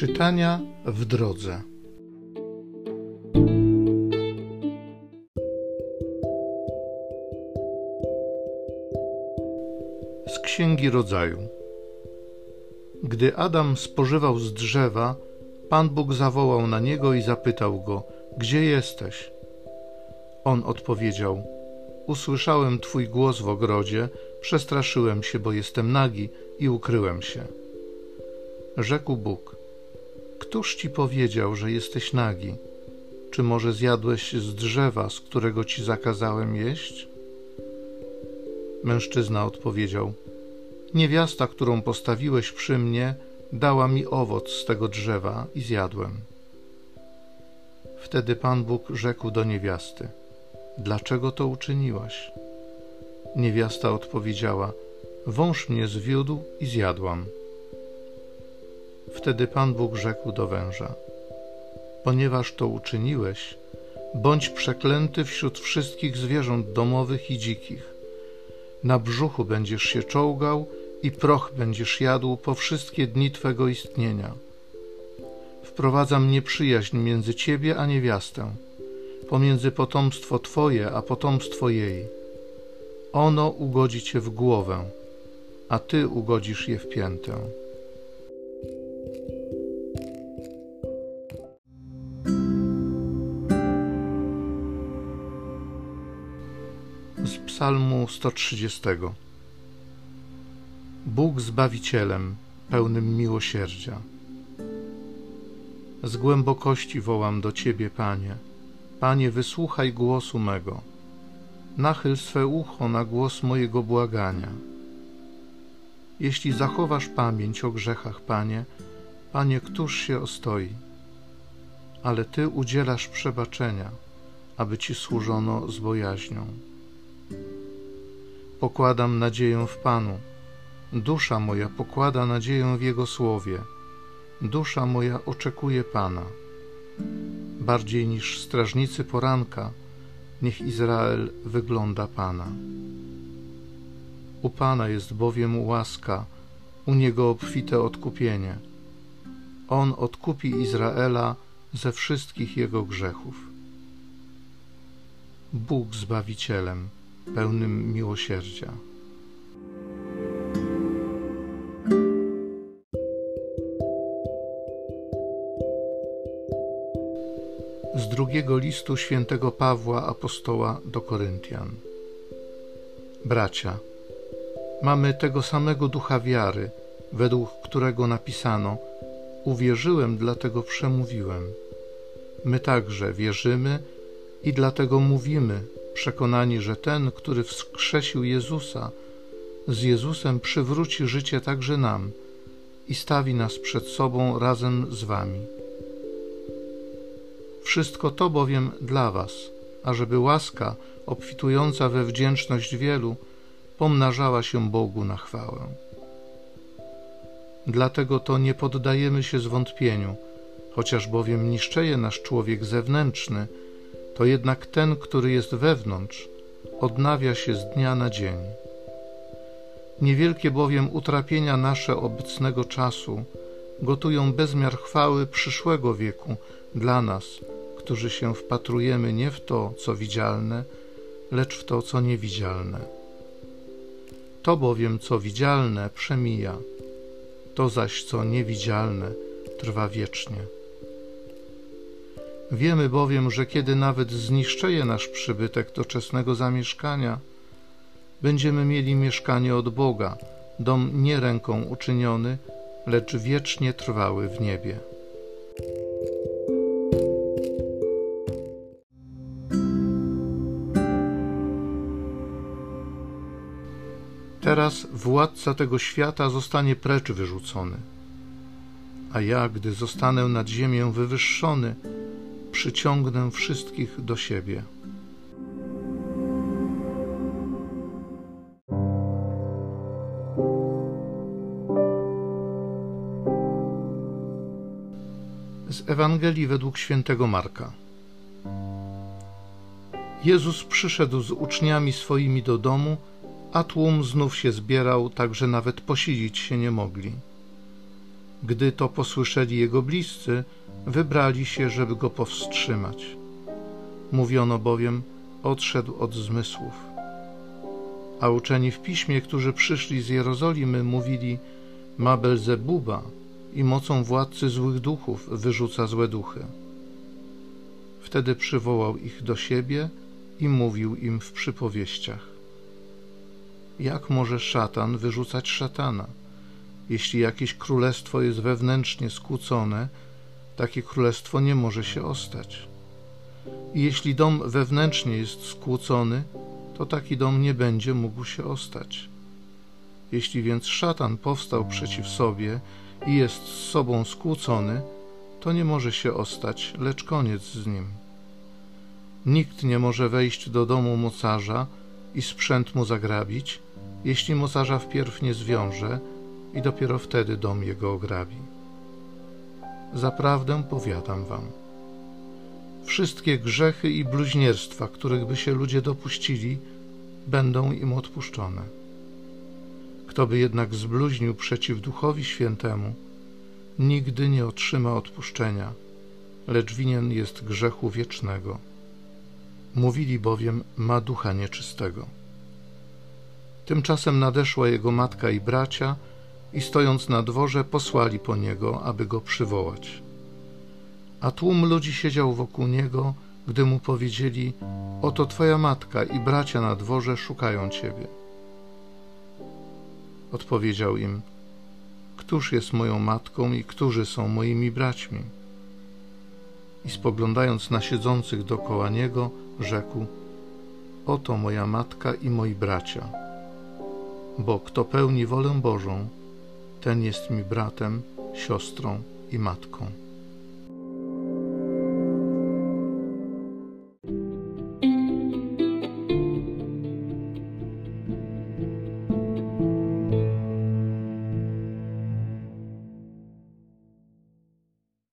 Czytania w drodze. Z Księgi Rodzaju. Gdy Adam spożywał z drzewa, Pan Bóg zawołał na niego i zapytał go: Gdzie jesteś? On odpowiedział: Usłyszałem Twój głos w ogrodzie, przestraszyłem się, bo jestem nagi i ukryłem się. Rzekł Bóg: Któż ci powiedział, że jesteś nagi? Czy może zjadłeś z drzewa, z którego ci zakazałem jeść? Mężczyzna odpowiedział: Niewiasta, którą postawiłeś przy mnie, dała mi owoc z tego drzewa i zjadłem. Wtedy Pan Bóg rzekł do niewiasty: Dlaczego to uczyniłaś? Niewiasta odpowiedziała: Wąż mnie zwiódł i zjadłam. Wtedy Pan Bóg rzekł do węża: Ponieważ to uczyniłeś, bądź przeklęty wśród wszystkich zwierząt domowych i dzikich. Na brzuchu będziesz się czołgał i proch będziesz jadł po wszystkie dni twego istnienia. Wprowadzam nieprzyjaźń między ciebie a niewiastę, pomiędzy potomstwo twoje a potomstwo jej. Ono ugodzi cię w głowę, a ty ugodzisz je w piętę. Psalmu 130. Bóg Zbawicielem, pełnym miłosierdzia. Z głębokości wołam do Ciebie, Panie. Panie, wysłuchaj głosu mego. Nachyl swe ucho na głos mojego błagania. Jeśli zachowasz pamięć o grzechach, Panie, Panie, któż się ostoi? Ale Ty udzielasz przebaczenia, aby Ci służono z bojaźnią. Pokładam nadzieję w Panu. Dusza moja pokłada nadzieję w Jego słowie. Dusza moja oczekuje Pana. Bardziej niż strażnicy poranka, niech Izrael wygląda Pana. U Pana jest bowiem łaska, u Niego obfite odkupienie. On odkupi Izraela ze wszystkich jego grzechów. Bóg Zbawicielem pełnym miłosierdzia. Z drugiego listu świętego Pawła apostoła do Koryntian. Bracia, mamy tego samego ducha wiary, według którego napisano: Uwierzyłem, dlatego przemówiłem. My także wierzymy i dlatego mówimy, przekonani, że ten, który wskrzesił Jezusa, z Jezusem przywróci życie także nam i stawi nas przed sobą razem z Wami. Wszystko to bowiem dla Was, ażeby łaska, obfitująca we wdzięczność wielu, pomnażała się Bogu na chwałę. Dlatego to nie poddajemy się zwątpieniu, chociaż bowiem niszczeje nasz człowiek zewnętrzny, to jednak ten, który jest wewnątrz, odnawia się z dnia na dzień. Niewielkie bowiem utrapienia nasze obecnego czasu gotują bezmiar chwały przyszłego wieku dla nas, którzy się wpatrujemy nie w to, co widzialne, lecz w to, co niewidzialne. To bowiem, co widzialne, przemija, to zaś, co niewidzialne, trwa wiecznie. Wiemy bowiem, że kiedy nawet zniszczeje nasz przybytek doczesnego zamieszkania, będziemy mieli mieszkanie od Boga, dom nie ręką uczyniony, lecz wiecznie trwały w niebie. Teraz władca tego świata zostanie precz wyrzucony, a ja, gdy zostanę nad ziemię wywyższony, przyciągnę wszystkich do siebie. Z Ewangelii według świętego Marka. Jezus przyszedł z uczniami swoimi do domu, a tłum znów się zbierał, tak że nawet posilić się nie mogli. Gdy to posłyszeli jego bliscy, wybrali się, żeby go powstrzymać. Mówiono bowiem, odszedł od zmysłów. A uczeni w piśmie, którzy przyszli z Jerozolimy, mówili: Ma Belzebuba i mocą władcy złych duchów wyrzuca złe duchy. Wtedy przywołał ich do siebie i mówił im w przypowieściach: Jak może szatan wyrzucać szatana? Jeśli jakieś królestwo jest wewnętrznie skłócone, takie królestwo nie może się ostać. I jeśli dom wewnętrznie jest skłócony, to taki dom nie będzie mógł się ostać. Jeśli więc szatan powstał przeciw sobie i jest z sobą skłócony, to nie może się ostać, lecz koniec z nim. Nikt nie może wejść do domu mocarza i sprzęt mu zagrabić, jeśli mocarza wpierw nie zwiąże i dopiero wtedy dom jego ograbi. Zaprawdę powiadam wam, wszystkie grzechy i bluźnierstwa, których by się ludzie dopuścili, będą im odpuszczone. Kto by jednak zbluźnił przeciw Duchowi Świętemu, nigdy nie otrzyma odpuszczenia, lecz winien jest grzechu wiecznego. Mówili bowiem, ma ducha nieczystego. Tymczasem nadeszła jego matka i bracia i stojąc na dworze posłali po niego, aby go przywołać. A tłum ludzi siedział wokół niego, gdy mu powiedzieli: Oto twoja matka i bracia na dworze szukają ciebie. Odpowiedział im: Któż jest moją matką i którzy są moimi braćmi? I spoglądając na siedzących dokoła niego, rzekł: Oto moja matka i moi bracia. Bo kto pełni wolę Bożą, ten jest mi bratem, siostrą i matką.